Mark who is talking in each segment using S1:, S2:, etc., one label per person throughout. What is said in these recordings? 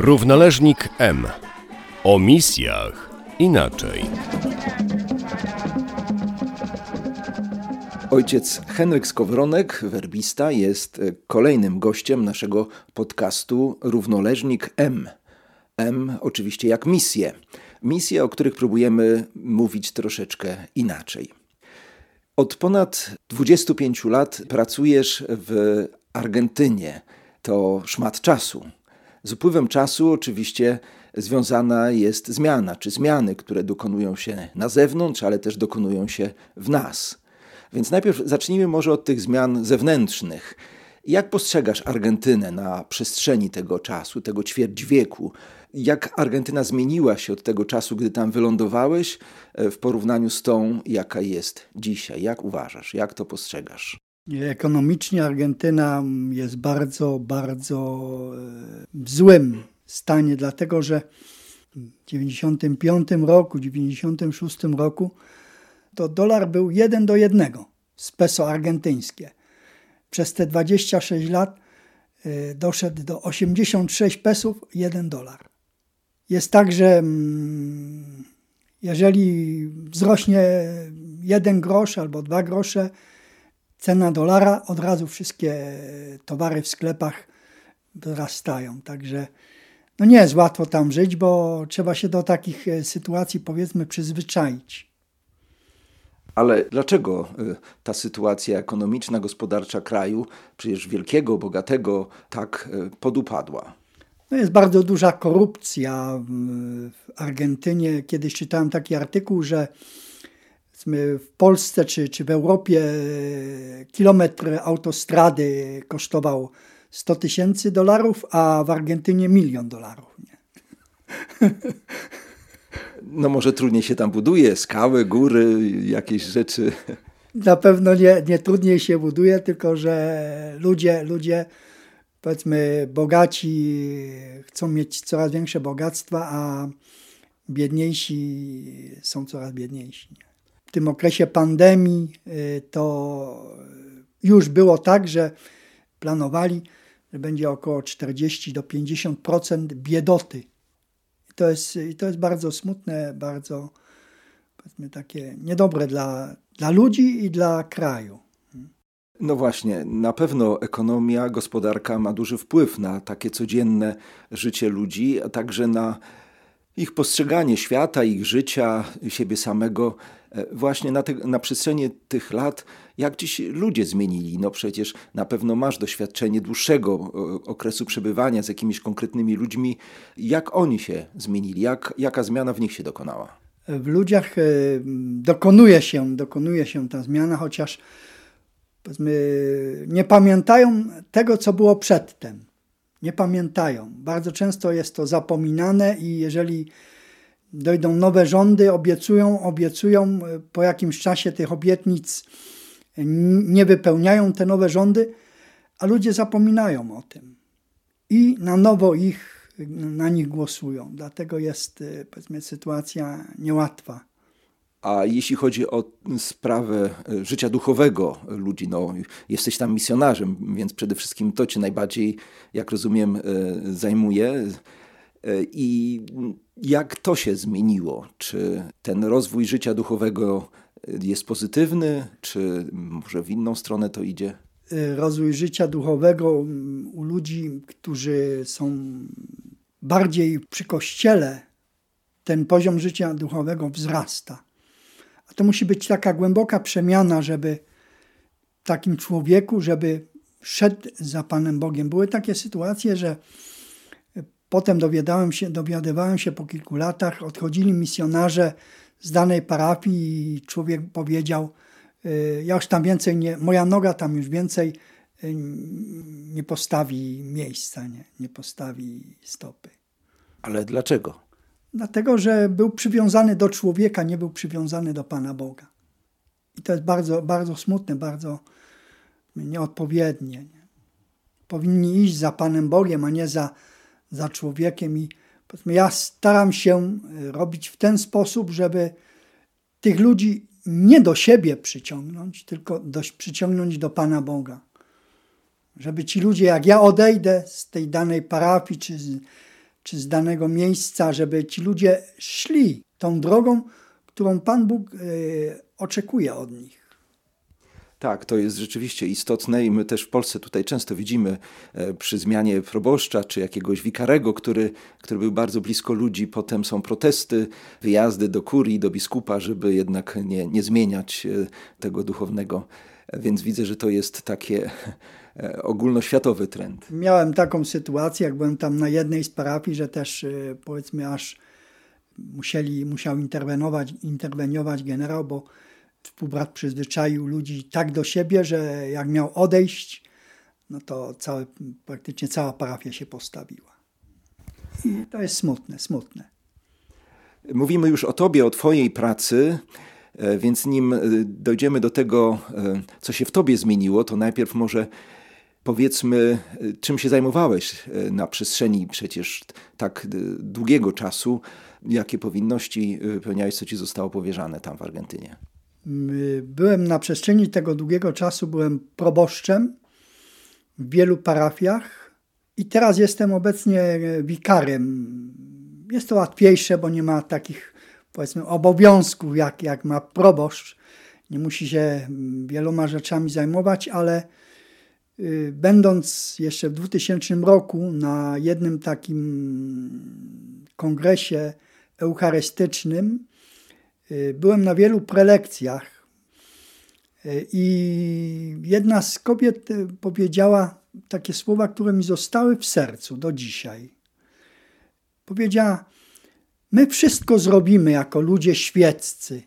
S1: Równoleżnik M. O misjach inaczej.
S2: Ojciec Henryk Skowronek, werbista, jest kolejnym gościem naszego podcastu Równoleżnik M. M oczywiście jak misje. Misje, o których próbujemy mówić troszeczkę inaczej. Od ponad 25 lat pracujesz w Argentynie. To szmat czasu. Z upływem czasu oczywiście związana jest zmiana, czy zmiany, które dokonują się na zewnątrz, ale też dokonują się w nas. Więc najpierw zacznijmy może od tych zmian zewnętrznych. Jak postrzegasz Argentynę na przestrzeni tego czasu, tego ćwierć wieku? Jak Argentyna zmieniła się od tego czasu, gdy tam wylądowałeś, e, w porównaniu z tą, jaka jest dzisiaj? Jak uważasz? Jak to postrzegasz?
S3: Ekonomicznie Argentyna jest bardzo, bardzo e, w złym stanie, dlatego że w 95 roku, 96 roku to dolar był 1 do 1 z peso argentyńskie. Przez te 26 lat e, doszedł do 86 pesów 1 dolar. Jest tak, że mm, jeżeli wzrośnie jeden grosz albo dwa grosze, cena dolara, od razu wszystkie towary w sklepach wzrastają. Także no nie jest łatwo tam żyć, bo trzeba się do takich e, sytuacji powiedzmy przyzwyczaić.
S2: Ale dlaczego e, ta sytuacja ekonomiczna, gospodarcza kraju, przecież wielkiego, bogatego, tak e, podupadła?
S3: No jest bardzo duża korupcja w Argentynie. Kiedyś czytałem taki artykuł, że w Polsce czy, czy w Europie kilometr autostrady kosztował 100 tysięcy dolarów, a w Argentynie milion dolarów. Nie?
S2: No może trudniej się tam buduje, skały, góry, jakieś rzeczy.
S3: Na pewno nie, nie trudniej się buduje, tylko że ludzie, ludzie powiedzmy bogaci chcą mieć coraz większe bogactwa, a biedniejsi są coraz biedniejsi. W tym okresie pandemii y, to już było tak, że planowali, że będzie około 40 do 50% biedoty. I to jest, to jest bardzo smutne, bardzo powiedzmy takie niedobre dla, dla ludzi i dla kraju.
S2: No właśnie, na pewno ekonomia, gospodarka ma duży wpływ na takie codzienne życie ludzi, a także na ich postrzeganie świata, ich życia, siebie samego. E, właśnie na, te, na przestrzeni tych lat, jak dziś ludzie zmienili. No przecież na pewno masz doświadczenie dłuższego okresu przebywania z jakimiś konkretnymi ludźmi. Jak oni się zmienili? Jak, jaka zmiana w nich się dokonała?
S3: W ludziach e, dokonuje się, dokonuje się ta zmiana, chociaż nie pamiętają tego, co było przedtem. Nie pamiętają. Bardzo często jest to zapominane i jeżeli dojdą nowe rządy, obiecują, obiecują, po jakimś czasie tych obietnic nie wypełniają te nowe rządy, a ludzie zapominają o tym i na nowo ich, na nich głosują. Dlatego jest powiedzmy, sytuacja niełatwa.
S2: A jeśli chodzi o sprawę e, życia duchowego ludzi, no, jesteś tam misjonarzem, więc przede wszystkim to cię najbardziej, jak rozumiem, e, zajmuje. E, I jak to się zmieniło? Czy ten rozwój życia duchowego jest pozytywny, czy może w inną stronę to idzie?
S3: Rozwój życia duchowego u ludzi, którzy są bardziej przy kościele, ten poziom życia duchowego wzrasta a to musi być taka głęboka przemiana, żeby takim człowieku, żeby szedł za Panem Bogiem. Były takie sytuacje, że potem dowiadałem się, dowiadywałem się po kilku latach, odchodzili misjonarze z danej parafii i człowiek powiedział, y, ja już tam więcej nie, moja noga tam już więcej y, nie postawi miejsca, nie, nie postawi stopy.
S2: Ale dlaczego?
S3: Dlatego, że był przywiązany do człowieka, nie był przywiązany do Pana Boga. I to jest bardzo, bardzo smutne, bardzo nieodpowiednie. Nie? Powinni iść za Panem Bogiem, a nie za, za człowiekiem. I ja staram się e, robić w ten sposób, żeby tych ludzi nie do siebie przyciągnąć, tylko do, przyciągnąć do Pana Boga. Żeby ci ludzie, jak ja odejdę z tej danej parafii, czy czy z danego miejsca, żeby ci ludzie szli tą drogą, którą Pan Bóg e, oczekuje od nich.
S2: Tak, to jest rzeczywiście istotne i my też w Polsce tutaj często widzimy e, przy zmianie proboszcza czy jakiegoś wikarego, który, który był bardzo blisko ludzi, potem są protesty, wyjazdy do kurii, do biskupa, żeby jednak nie, nie zmieniać e, tego duchownego. Więc widzę, że to jest takie ogólnoświatowy trend.
S3: Miałem taką sytuację, jak byłem tam na jednej z parafii, że też powiedzmy aż musieli, musiał interweniować, interweniować generał, bo współbrat przyzwyczaił ludzi tak do siebie, że jak miał odejść, no to całe, praktycznie cała parafia się postawiła. I to jest smutne, smutne.
S2: Mówimy już o Tobie, o Twojej pracy, e, więc nim e, dojdziemy do tego, e, co się w Tobie zmieniło, to najpierw może powiedzmy, czym się zajmowałeś na przestrzeni przecież tak długiego czasu, jakie powinności wypełniałeś, co Ci zostało powierzane tam w Argentynie.
S3: Byłem na przestrzeni tego długiego czasu, byłem proboszczem w wielu parafiach i teraz jestem obecnie wikarem. Jest to łatwiejsze, bo nie ma takich powiedzmy obowiązków jak, jak ma proboszcz. Nie musi się wieloma rzeczami zajmować, ale będąc jeszcze w 2000 roku na jednym takim kongresie eucharystycznym, Y, byłem na wielu prelekcjach y, i jedna z kobiet y, powiedziała takie słowa, które mi zostały w sercu do dzisiaj. Powiedziała: My wszystko zrobimy jako ludzie świeccy,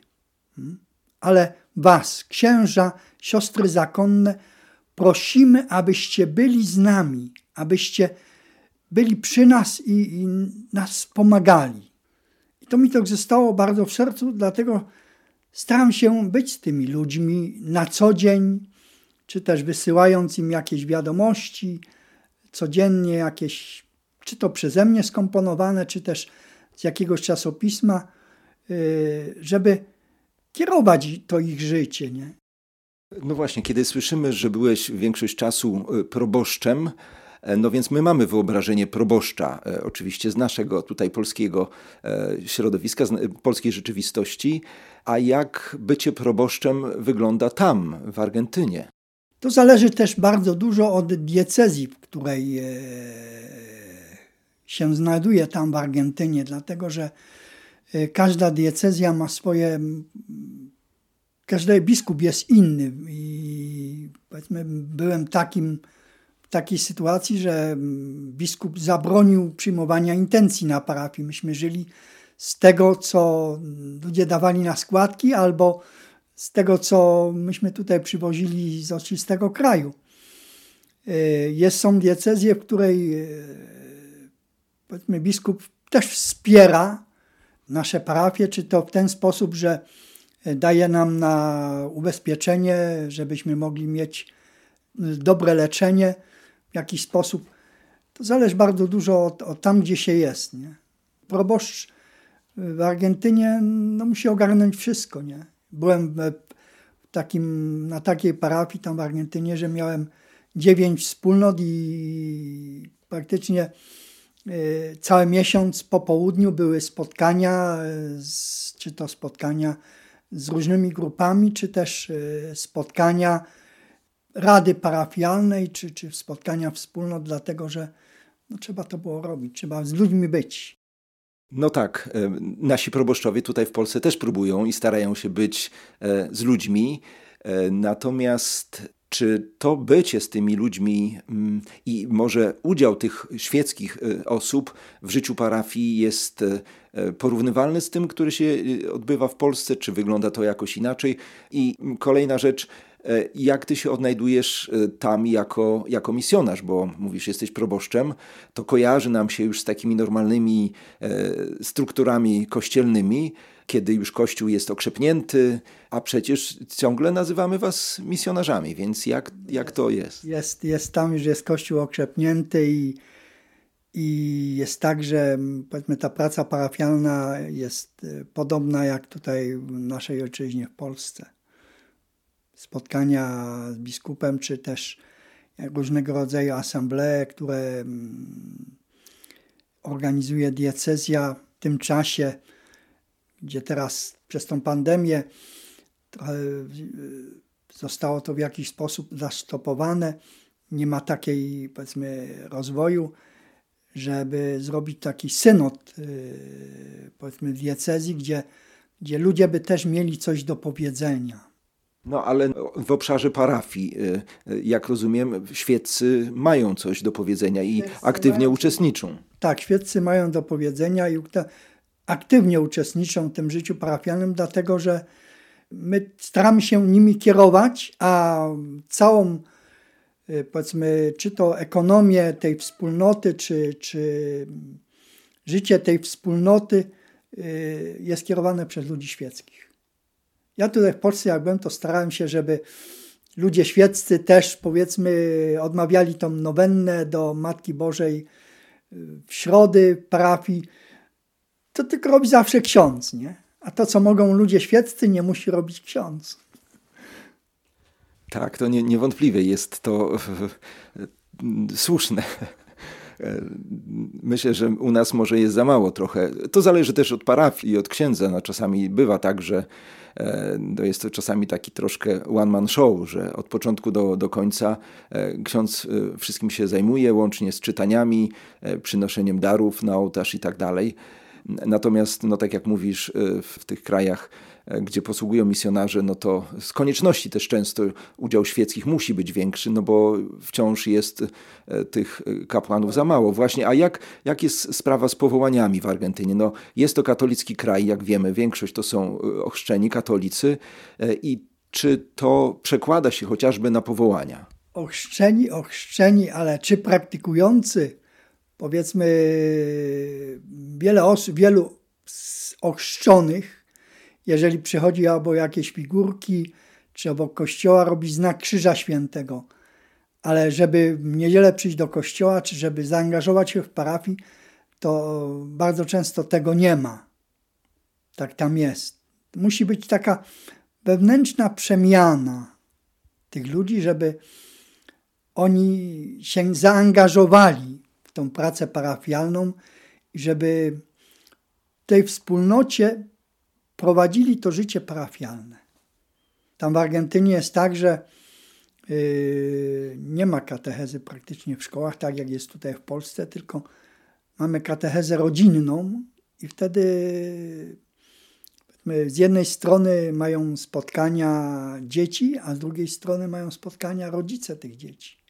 S3: hmm? ale Was, księża, siostry zakonne, prosimy, abyście byli z nami, abyście byli przy nas i, i nas pomagali to mi to zostało bardzo w sercu, dlatego staram się być z tymi ludźmi na co dzień, czy też wysyłając im jakieś wiadomości, codziennie jakieś, czy to przeze mnie skomponowane, czy też z jakiegoś czasopisma, y, żeby kierować to ich życie. Nie?
S2: No właśnie, kiedy słyszymy, że byłeś większość czasu y, proboszczem, E, no więc my mamy wyobrażenie proboszcza, e, oczywiście z naszego tutaj polskiego e, środowiska, z polskiej rzeczywistości, a jak bycie proboszczem wygląda tam, w Argentynie?
S3: To zależy też bardzo dużo od diecezji, w której się znajduje tam w Argentynie, dlatego że każda diecezja ma swoje. Każdy biskup jest inny i powiedzmy, byłem takim takiej sytuacji, że biskup zabronił przyjmowania intencji na parafii. Myśmy żyli z tego, co ludzie dawali na składki, albo z tego, co myśmy tutaj przywozili z oczywistego kraju. E, jest, są diecezje, w której e, powiedzmy, biskup też wspiera nasze parafie, czy to w ten sposób, że daje nam na ubezpieczenie, żebyśmy mogli mieć dobre leczenie w jakiś sposób. To zależy bardzo dużo od, od tam, gdzie się jest. Nie? Proboszcz w Argentynie no, musi ogarnąć wszystko. Nie? Byłem takim, na takiej parafii tam w Argentynie, że miałem dziewięć wspólnot i praktycznie y, cały miesiąc po południu były spotkania, czy to spotkania z różnymi grupami, czy też y, spotkania rady parafialnej czy, czy spotkania wspólnot, dlatego że no, trzeba to było robić, trzeba z ludźmi być.
S2: No tak, e, nasi proboszczowie tutaj w Polsce też próbują i starają się być e, z ludźmi, e, natomiast czy to bycie z tymi ludźmi mm, i może udział tych świeckich osób w życiu parafii jest porównywalny z tym, który się odbywa w Polsce, czy wygląda to jakoś inaczej? I kolejna rzecz, E, jak ty się odnajdujesz tam jako, jako misjonarz, bo mówisz, jesteś proboszczem, to kojarzy nam się już z takimi normalnymi e, strukturami kościelnymi, kiedy już Kościół jest okrzepnięty, a przecież ciągle nazywamy was misjonarzami, więc jak, jak to jest?
S3: Jest, jest tam już jest Kościół okrzepnięty i, i jest tak, że powiedzmy ta praca parafialna jest podobna jak tutaj w naszej ojczyźnie w Polsce spotkania z biskupem, czy też różnego rodzaju asamblee, które mm, organizuje diecezja w tym czasie, gdzie teraz przez tą pandemię trochę zostało to w jakiś sposób zastopowane. Nie ma takiej, powiedzmy, rozwoju, żeby zrobić taki synod, powiedzmy, w diecezji, gdzie, gdzie ludzie by też mieli coś do powiedzenia.
S2: No ale w obszarze parafii, jak rozumiem, świeccy mają coś do powiedzenia i świeccy aktywnie mają... uczestniczą.
S3: Tak, świeccy mają do powiedzenia i aktywnie uczestniczą w tym życiu parafialnym, dlatego że my staramy się nimi kierować, a całą powiedzmy, czy to ekonomię tej wspólnoty, czy, czy życie tej wspólnoty jest kierowane przez ludzi świeckich. Ja tutaj w Polsce, jak byłem, to starałem się, żeby ludzie świeccy też, powiedzmy, odmawiali tą nowennę do Matki Bożej w środy parafii. To tylko robi zawsze ksiądz, nie? A to, co mogą ludzie świeccy, nie musi robić ksiądz.
S2: Tak, to nie, niewątpliwie jest to słuszne. Myślę, że u nas może jest za mało trochę. To zależy też od parafii i od księdza. No, czasami bywa tak, że E, to jest to czasami taki troszkę one-man show, że od początku do, do końca e, ksiądz e, wszystkim się zajmuje, łącznie z czytaniami, przynoszeniem darów na ołtarz i tak dalej. Natomiast, no tak jak mówisz, w tych krajach E, gdzie posługują misjonarze, no to z konieczności też często udział świeckich musi być większy, no bo wciąż jest e, tych kapłanów za mało. Właśnie, a jak, jak jest sprawa z powołaniami w Argentynie? No, jest to katolicki kraj, jak wiemy, większość to są e, ochrzczeni katolicy i czy to przekłada się chociażby na powołania?
S3: Ochrzczeni, ochrzczeni, ale czy praktykujący? Powiedzmy, wiele osób, wielu ochrzczonych jeżeli przychodzi albo jakieś figurki, czy obok kościoła robi znak Krzyża Świętego. Ale żeby w niedzielę przyjść do kościoła, czy żeby zaangażować się w parafii, to bardzo często tego nie ma. Tak tam jest. Musi być taka wewnętrzna przemiana tych ludzi, żeby oni się zaangażowali tą pracę parafialną żeby tej wspólnocie prowadzili to życie parafialne. Tam w Argentynie jest tak, że yy, nie ma katechezy praktycznie w szkołach, tak jak jest tutaj w Polsce, tylko mamy katechezę rodzinną i wtedy z jednej strony mają spotkania dzieci, a z drugiej strony mają spotkania rodzice tych dzieci.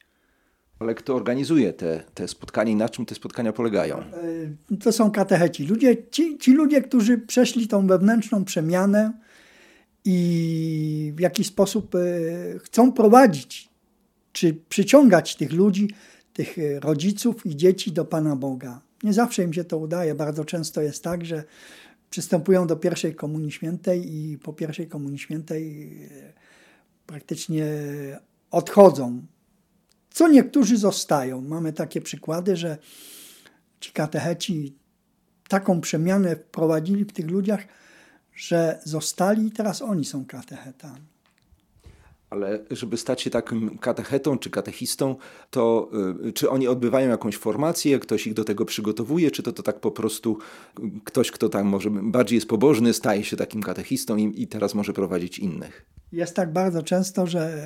S2: Ale kto organizuje te, te spotkania i na czym te spotkania polegają?
S3: E, to są katecheci. Ludzie, ci, ci ludzie, którzy przeszli tą wewnętrzną przemianę i w jakiś sposób e, chcą prowadzić, czy przyciągać tych ludzi, tych rodziców i dzieci do Pana Boga. Nie zawsze im się to udaje. Bardzo często jest tak, że przystępują do pierwszej Komunii Świętej i po pierwszej Komunii Świętej e, praktycznie odchodzą co niektórzy zostają. Mamy takie przykłady, że ci katecheci taką przemianę wprowadzili w tych ludziach, że zostali i teraz oni są katechetami.
S2: Ale żeby stać się takim katechetą czy katechistą, to y, czy oni odbywają jakąś formację, ktoś ich do tego przygotowuje, czy to, to tak po prostu ktoś, kto tam może bardziej jest pobożny, staje się takim katechistą i, i teraz może prowadzić innych?
S3: Jest tak bardzo często, że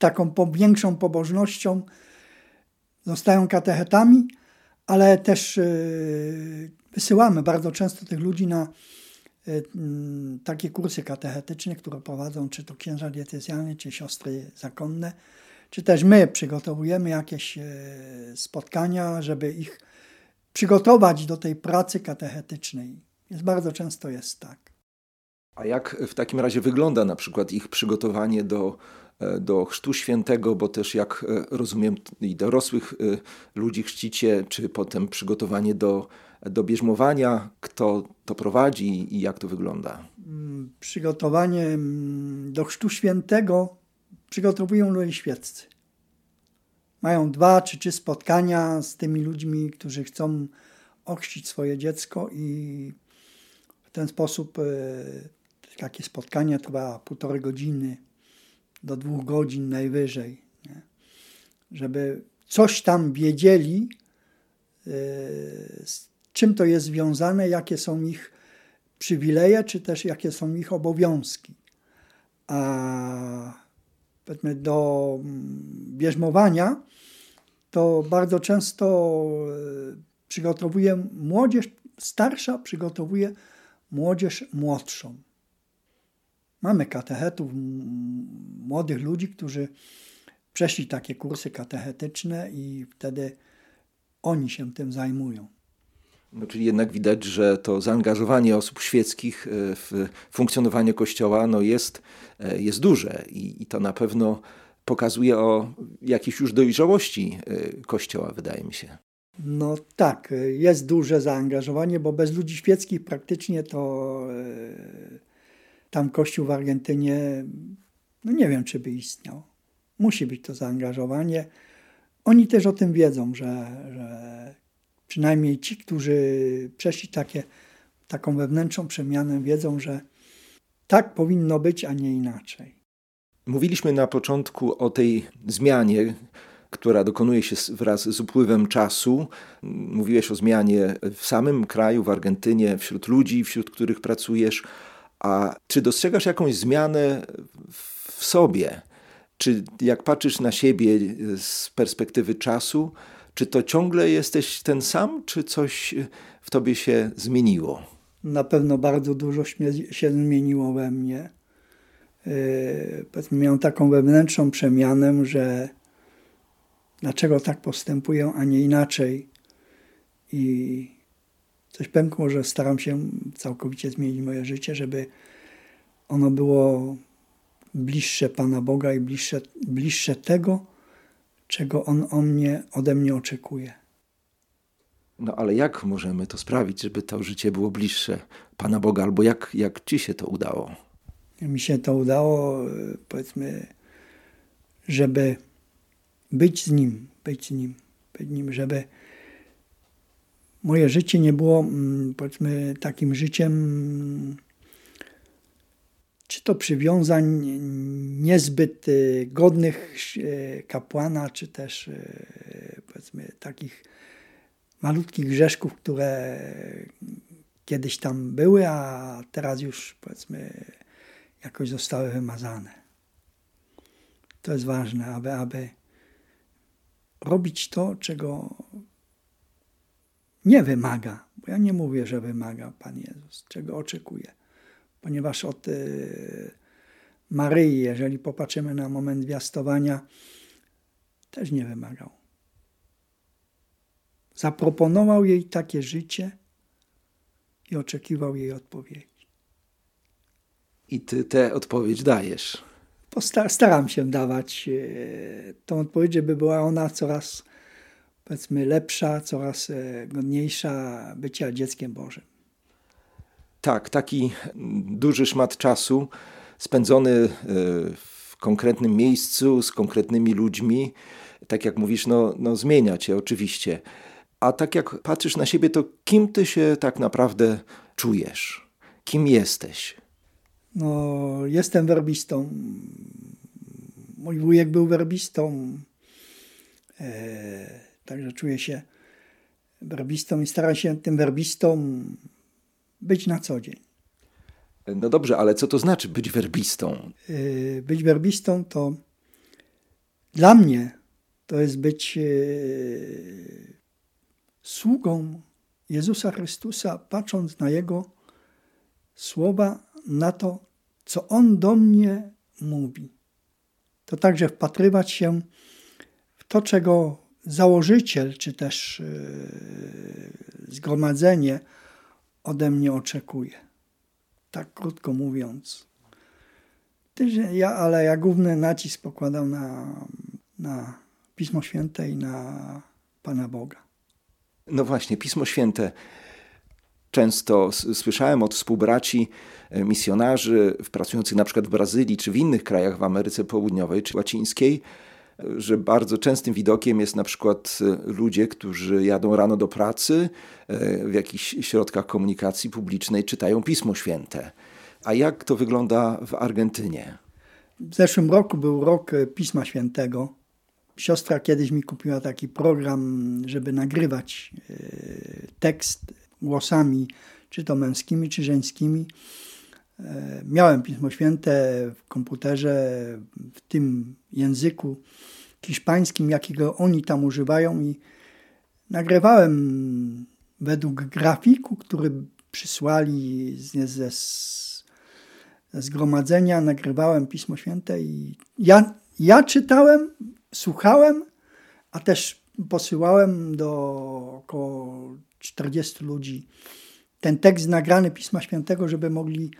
S3: taką większą pobożnością zostają katechetami, ale też e, wysyłamy bardzo często tych ludzi na e, takie kursy katechetyczne, które prowadzą czy to księża diecezjalne, czy siostry zakonne, czy też my przygotowujemy jakieś e, spotkania, żeby ich przygotować do tej pracy katechetycznej. Jest bardzo często jest tak.
S2: A jak w takim razie wygląda na przykład ich przygotowanie do do chrztu świętego, bo też jak e, rozumiem i dorosłych e, ludzi chrzcicie, czy potem przygotowanie do, do bierzmowania, kto to prowadzi i jak to wygląda?
S3: Mm, przygotowanie mm, do chrztu świętego przygotowują ludzie świeccy. Mają dwa czy trzy spotkania z tymi ludźmi, którzy chcą ochrzcić swoje dziecko i w ten sposób takie spotkanie trwa półtorej godziny do dwóch godzin najwyżej, nie? żeby coś tam wiedzieli z czym to jest związane, jakie są ich przywileje, czy też jakie są ich obowiązki. A powiedzmy do mm, bierzmowania to bardzo często przygotowuje młodzież starsza, przygotowuje młodzież młodszą. Mamy katechetów, młodych ludzi, którzy przeszli takie kursy katechetyczne i wtedy oni się tym zajmują.
S2: No, czyli jednak widać, że to zaangażowanie osób świeckich e, w funkcjonowanie Kościoła no jest, e, jest duże i, i to na pewno pokazuje o jakiejś już dojrzałości e, Kościoła, wydaje mi się.
S3: No tak, jest duże zaangażowanie, bo bez ludzi świeckich praktycznie to tam Kościół w Argentynie, no nie wiem, czy by istniał. Musi być to zaangażowanie. Oni też o tym wiedzą, że, że przynajmniej ci, którzy przeszli takie, taką wewnętrzną przemianę, wiedzą, że tak powinno być, a nie inaczej.
S2: Mówiliśmy na początku o tej zmianie, która dokonuje się wraz z upływem czasu. Mówiłeś o zmianie w samym kraju, w Argentynie, wśród ludzi, wśród których pracujesz. A czy dostrzegasz jakąś zmianę w sobie? Czy jak patrzysz na siebie z perspektywy czasu, czy to ciągle jesteś ten sam, czy coś w tobie się zmieniło?
S3: Na pewno bardzo dużo się zmieniło we mnie. Yy, miałem taką wewnętrzną przemianę, że dlaczego tak postępuję, a nie inaczej. I coś pękło, że staram się całkowicie zmienić moje życie, żeby ono było bliższe Pana Boga i bliższe, bliższe tego, czego On o mnie, ode mnie oczekuje.
S2: No ale jak możemy to sprawić, żeby to życie było bliższe Pana Boga, albo jak, jak Ci się to udało?
S3: Mi się to udało, powiedzmy, żeby być z Nim, być z Nim, być z Nim, żeby moje życie nie było, mm, powiedzmy, takim życiem, czy to przywiązań niezbyt y, godnych y, kapłana, czy też, y, powiedzmy, takich malutkich grzeszków, które kiedyś tam były, a teraz już, powiedzmy, jakoś zostały wymazane. To jest ważne, aby, aby robić to, czego nie wymaga, bo ja nie mówię, że wymaga Pan Jezus, czego oczekuje. Ponieważ od y, Maryi, jeżeli popatrzymy na moment zwiastowania, też nie wymagał. Zaproponował jej takie życie i oczekiwał jej odpowiedzi.
S2: I ty tę odpowiedź dajesz.
S3: Staram się dawać y, tą odpowiedź, żeby była ona coraz powiedzmy lepsza, coraz e, godniejsza bycia dzieckiem Bożym.
S2: Tak, taki duży szmat czasu spędzony e, w konkretnym miejscu, z konkretnymi ludźmi, tak jak mówisz, no, no zmienia cię oczywiście. A tak jak patrzysz na siebie, to kim ty się tak naprawdę czujesz? Kim jesteś?
S3: No, jestem werbistą. Mój wujek był werbistą. E, Także czuję się werbistą i staram się tym werbistą być na co dzień.
S2: No dobrze, ale co to znaczy być werbistą?
S3: Yy, być werbistą to dla mnie to jest być yy, sługą Jezusa Chrystusa, patrząc na Jego słowa, na to, co On do mnie mówi. To także wpatrywać się w to, czego założyciel, czy też yy, zgromadzenie ode mnie oczekuje. Tak krótko mówiąc. Ja, ale ja główny nacisk pokładam na, na Pismo Święte i na Pana Boga.
S2: No właśnie, Pismo Święte. Często słyszałem od współbraci e, misjonarzy pracujących na przykład w Brazylii czy w innych krajach w Ameryce Południowej czy Łacińskiej, że bardzo częstym widokiem jest na przykład e, ludzie, którzy jadą rano do pracy e, w jakichś środkach komunikacji publicznej, czytają Pismo Święte. A jak to wygląda w Argentynie?
S3: W zeszłym roku był rok e, Pisma Świętego. Siostra kiedyś mi kupiła taki program, żeby nagrywać tekst głosami, czy to męskimi, czy żeńskimi. E, miałem Pismo Święte w komputerze w tym języku hiszpańskim, jakiego oni tam używają i nagrywałem według grafiku, który przysłali ze, ze, ze zgromadzenia, nagrywałem Pismo Święte i ja, ja czytałem, słuchałem, a też posyłałem do około 40 ludzi ten tekst nagrany Pisma Świętego, żeby mogli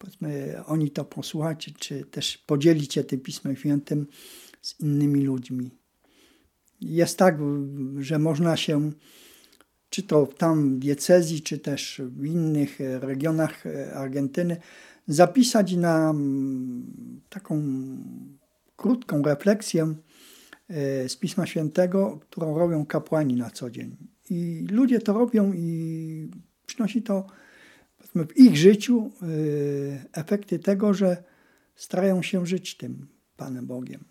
S3: powiedzmy, oni to posłuchać, czy też podzielić się tym Pismem Świętym z innymi ludźmi. Jest tak, że można się, czy to tam w diecezji, czy też w innych regionach Argentyny, zapisać na mm, taką krótką refleksję e, z Pisma Świętego, którą robią kapłani na co dzień. I ludzie to robią i przynosi to w ich życiu y, efekty tego, że starają się żyć tym Panem Bogiem.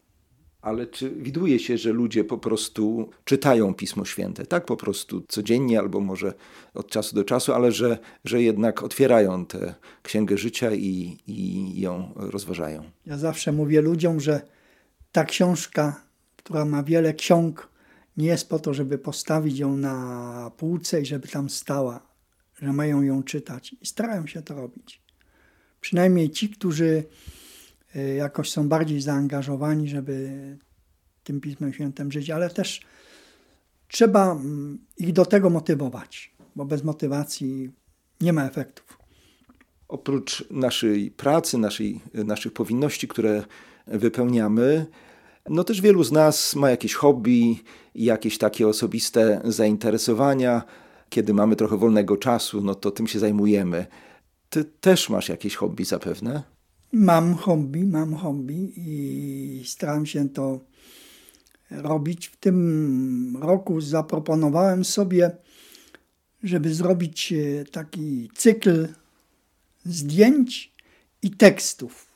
S2: Ale czy widuje się, że ludzie po prostu czytają Pismo Święte, tak po prostu codziennie albo może od czasu do czasu, ale że, że jednak otwierają tę księgę życia i, i ją rozważają?
S3: Ja zawsze mówię ludziom, że ta książka, która ma wiele ksiąg, nie jest po to, żeby postawić ją na półce i żeby tam stała, że mają ją czytać i starają się to robić. Przynajmniej ci, którzy e, jakoś są bardziej zaangażowani, żeby tym Pismem Świętym żyć, ale też trzeba mm, ich do tego motywować, bo bez motywacji nie ma efektów.
S2: Oprócz naszej pracy, naszej, naszych powinności, które wypełniamy, no też wielu z nas ma jakieś hobby, jakieś takie osobiste zainteresowania. Kiedy mamy trochę wolnego czasu, no to tym się zajmujemy. Ty też masz jakieś hobby zapewne?
S3: Mam hobby, mam hobby i staram się to robić. W tym roku zaproponowałem sobie, żeby zrobić e, taki cykl zdjęć i tekstów.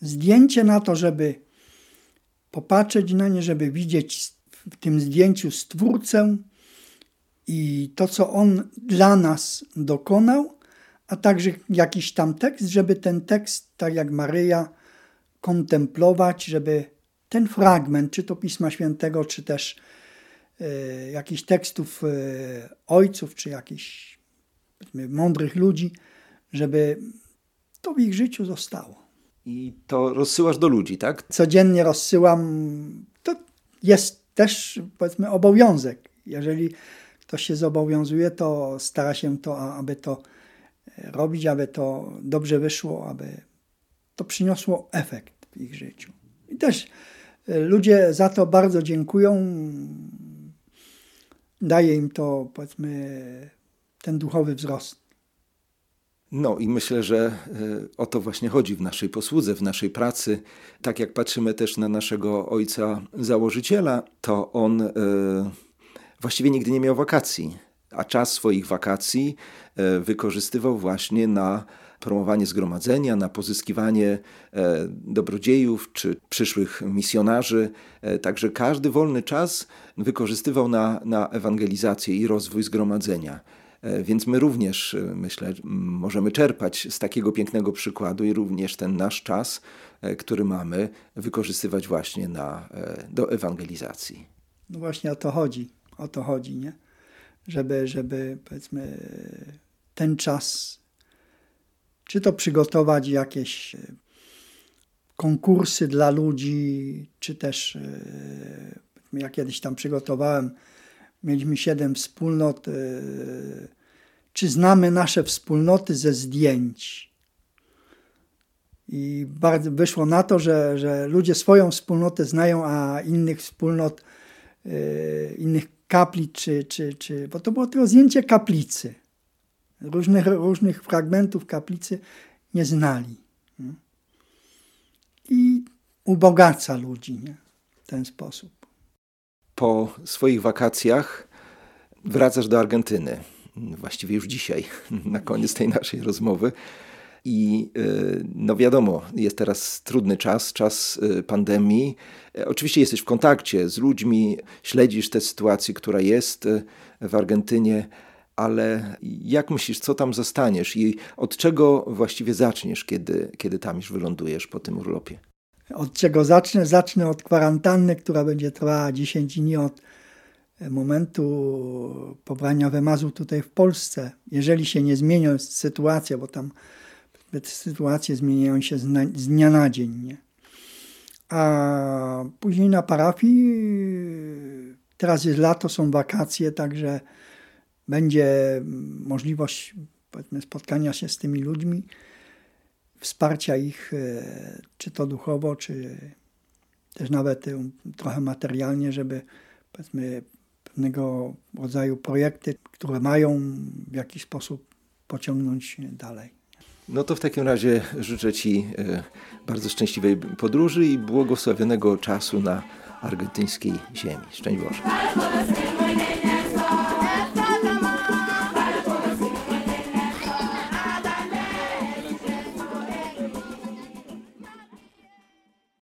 S3: Zdjęcie na to, żeby popatrzeć na nie, żeby widzieć w tym zdjęciu Stwórcę i to, co On dla nas dokonał, a także jakiś tam tekst, żeby ten tekst, tak jak Maryja, kontemplować, żeby ten fragment, czy to Pisma Świętego, czy też y, jakichś tekstów y, ojców, czy jakichś mądrych ludzi, żeby to w ich życiu zostało.
S2: I to rozsyłasz do ludzi, tak?
S3: Codziennie rozsyłam. To jest też, powiedzmy, obowiązek. Jeżeli ktoś się zobowiązuje, to stara się to, aby to e, robić, aby to dobrze wyszło, aby to przyniosło efekt w ich życiu. I też e, ludzie za to bardzo dziękują. Daje im to, powiedzmy, ten duchowy wzrost.
S2: No i myślę, że e, o to właśnie chodzi w naszej posłudze, w naszej pracy. Tak jak patrzymy też na naszego ojca założyciela, to on e, właściwie nigdy nie miał wakacji, a czas swoich wakacji e, wykorzystywał właśnie na promowanie zgromadzenia, na pozyskiwanie dobrodziejów czy przyszłych misjonarzy. Także każdy wolny czas wykorzystywał na, na ewangelizację i rozwój zgromadzenia. E, więc my również, e, myślę, możemy czerpać z takiego pięknego przykładu i również ten nasz czas, e, który mamy, wykorzystywać właśnie na, do ewangelizacji.
S3: No właśnie o to chodzi, o to chodzi, nie? Żeby, żeby powiedzmy ten czas, czy to przygotować jakieś konkursy dla ludzi, czy też ja kiedyś tam przygotowałem Mieliśmy siedem wspólnot. E, czy znamy nasze wspólnoty ze zdjęć? I bardzo wyszło na to, że, że ludzie swoją wspólnotę znają, a innych wspólnot, e, innych kaplic, czy, czy, czy, bo to było tylko zdjęcie kaplicy. Różnych, różnych fragmentów kaplicy nie znali. I ubogaca ludzi nie? w ten sposób
S2: po swoich wakacjach wracasz do Argentyny. Właściwie już dzisiaj, na koniec tej naszej rozmowy. I no wiadomo, jest teraz trudny czas, czas pandemii. Oczywiście jesteś w kontakcie z ludźmi, śledzisz tę sytuację, która jest w Argentynie ale jak myślisz, co tam zostaniesz i od czego właściwie zaczniesz, kiedy, kiedy tam już wylądujesz po tym urlopie?
S3: Od czego zacznę? Zacznę od kwarantanny, która będzie trwała 10 dni od momentu pobrania wymazu tutaj w Polsce. Jeżeli się nie zmieni sytuacja, bo tam sytuacje zmieniają się z, z dnia na dzień. Nie? A później na parafii, teraz jest lato, są wakacje, także będzie możliwość spotkania się z tymi ludźmi, wsparcia ich, e, czy to duchowo, czy też nawet e, trochę materialnie, żeby powiedzmy pewnego rodzaju projekty, które mają w jakiś sposób pociągnąć dalej.
S2: No to w takim razie życzę Ci e, bardzo szczęśliwej podróży i błogosławionego czasu na argentyńskiej ziemi. Szczęść Boże.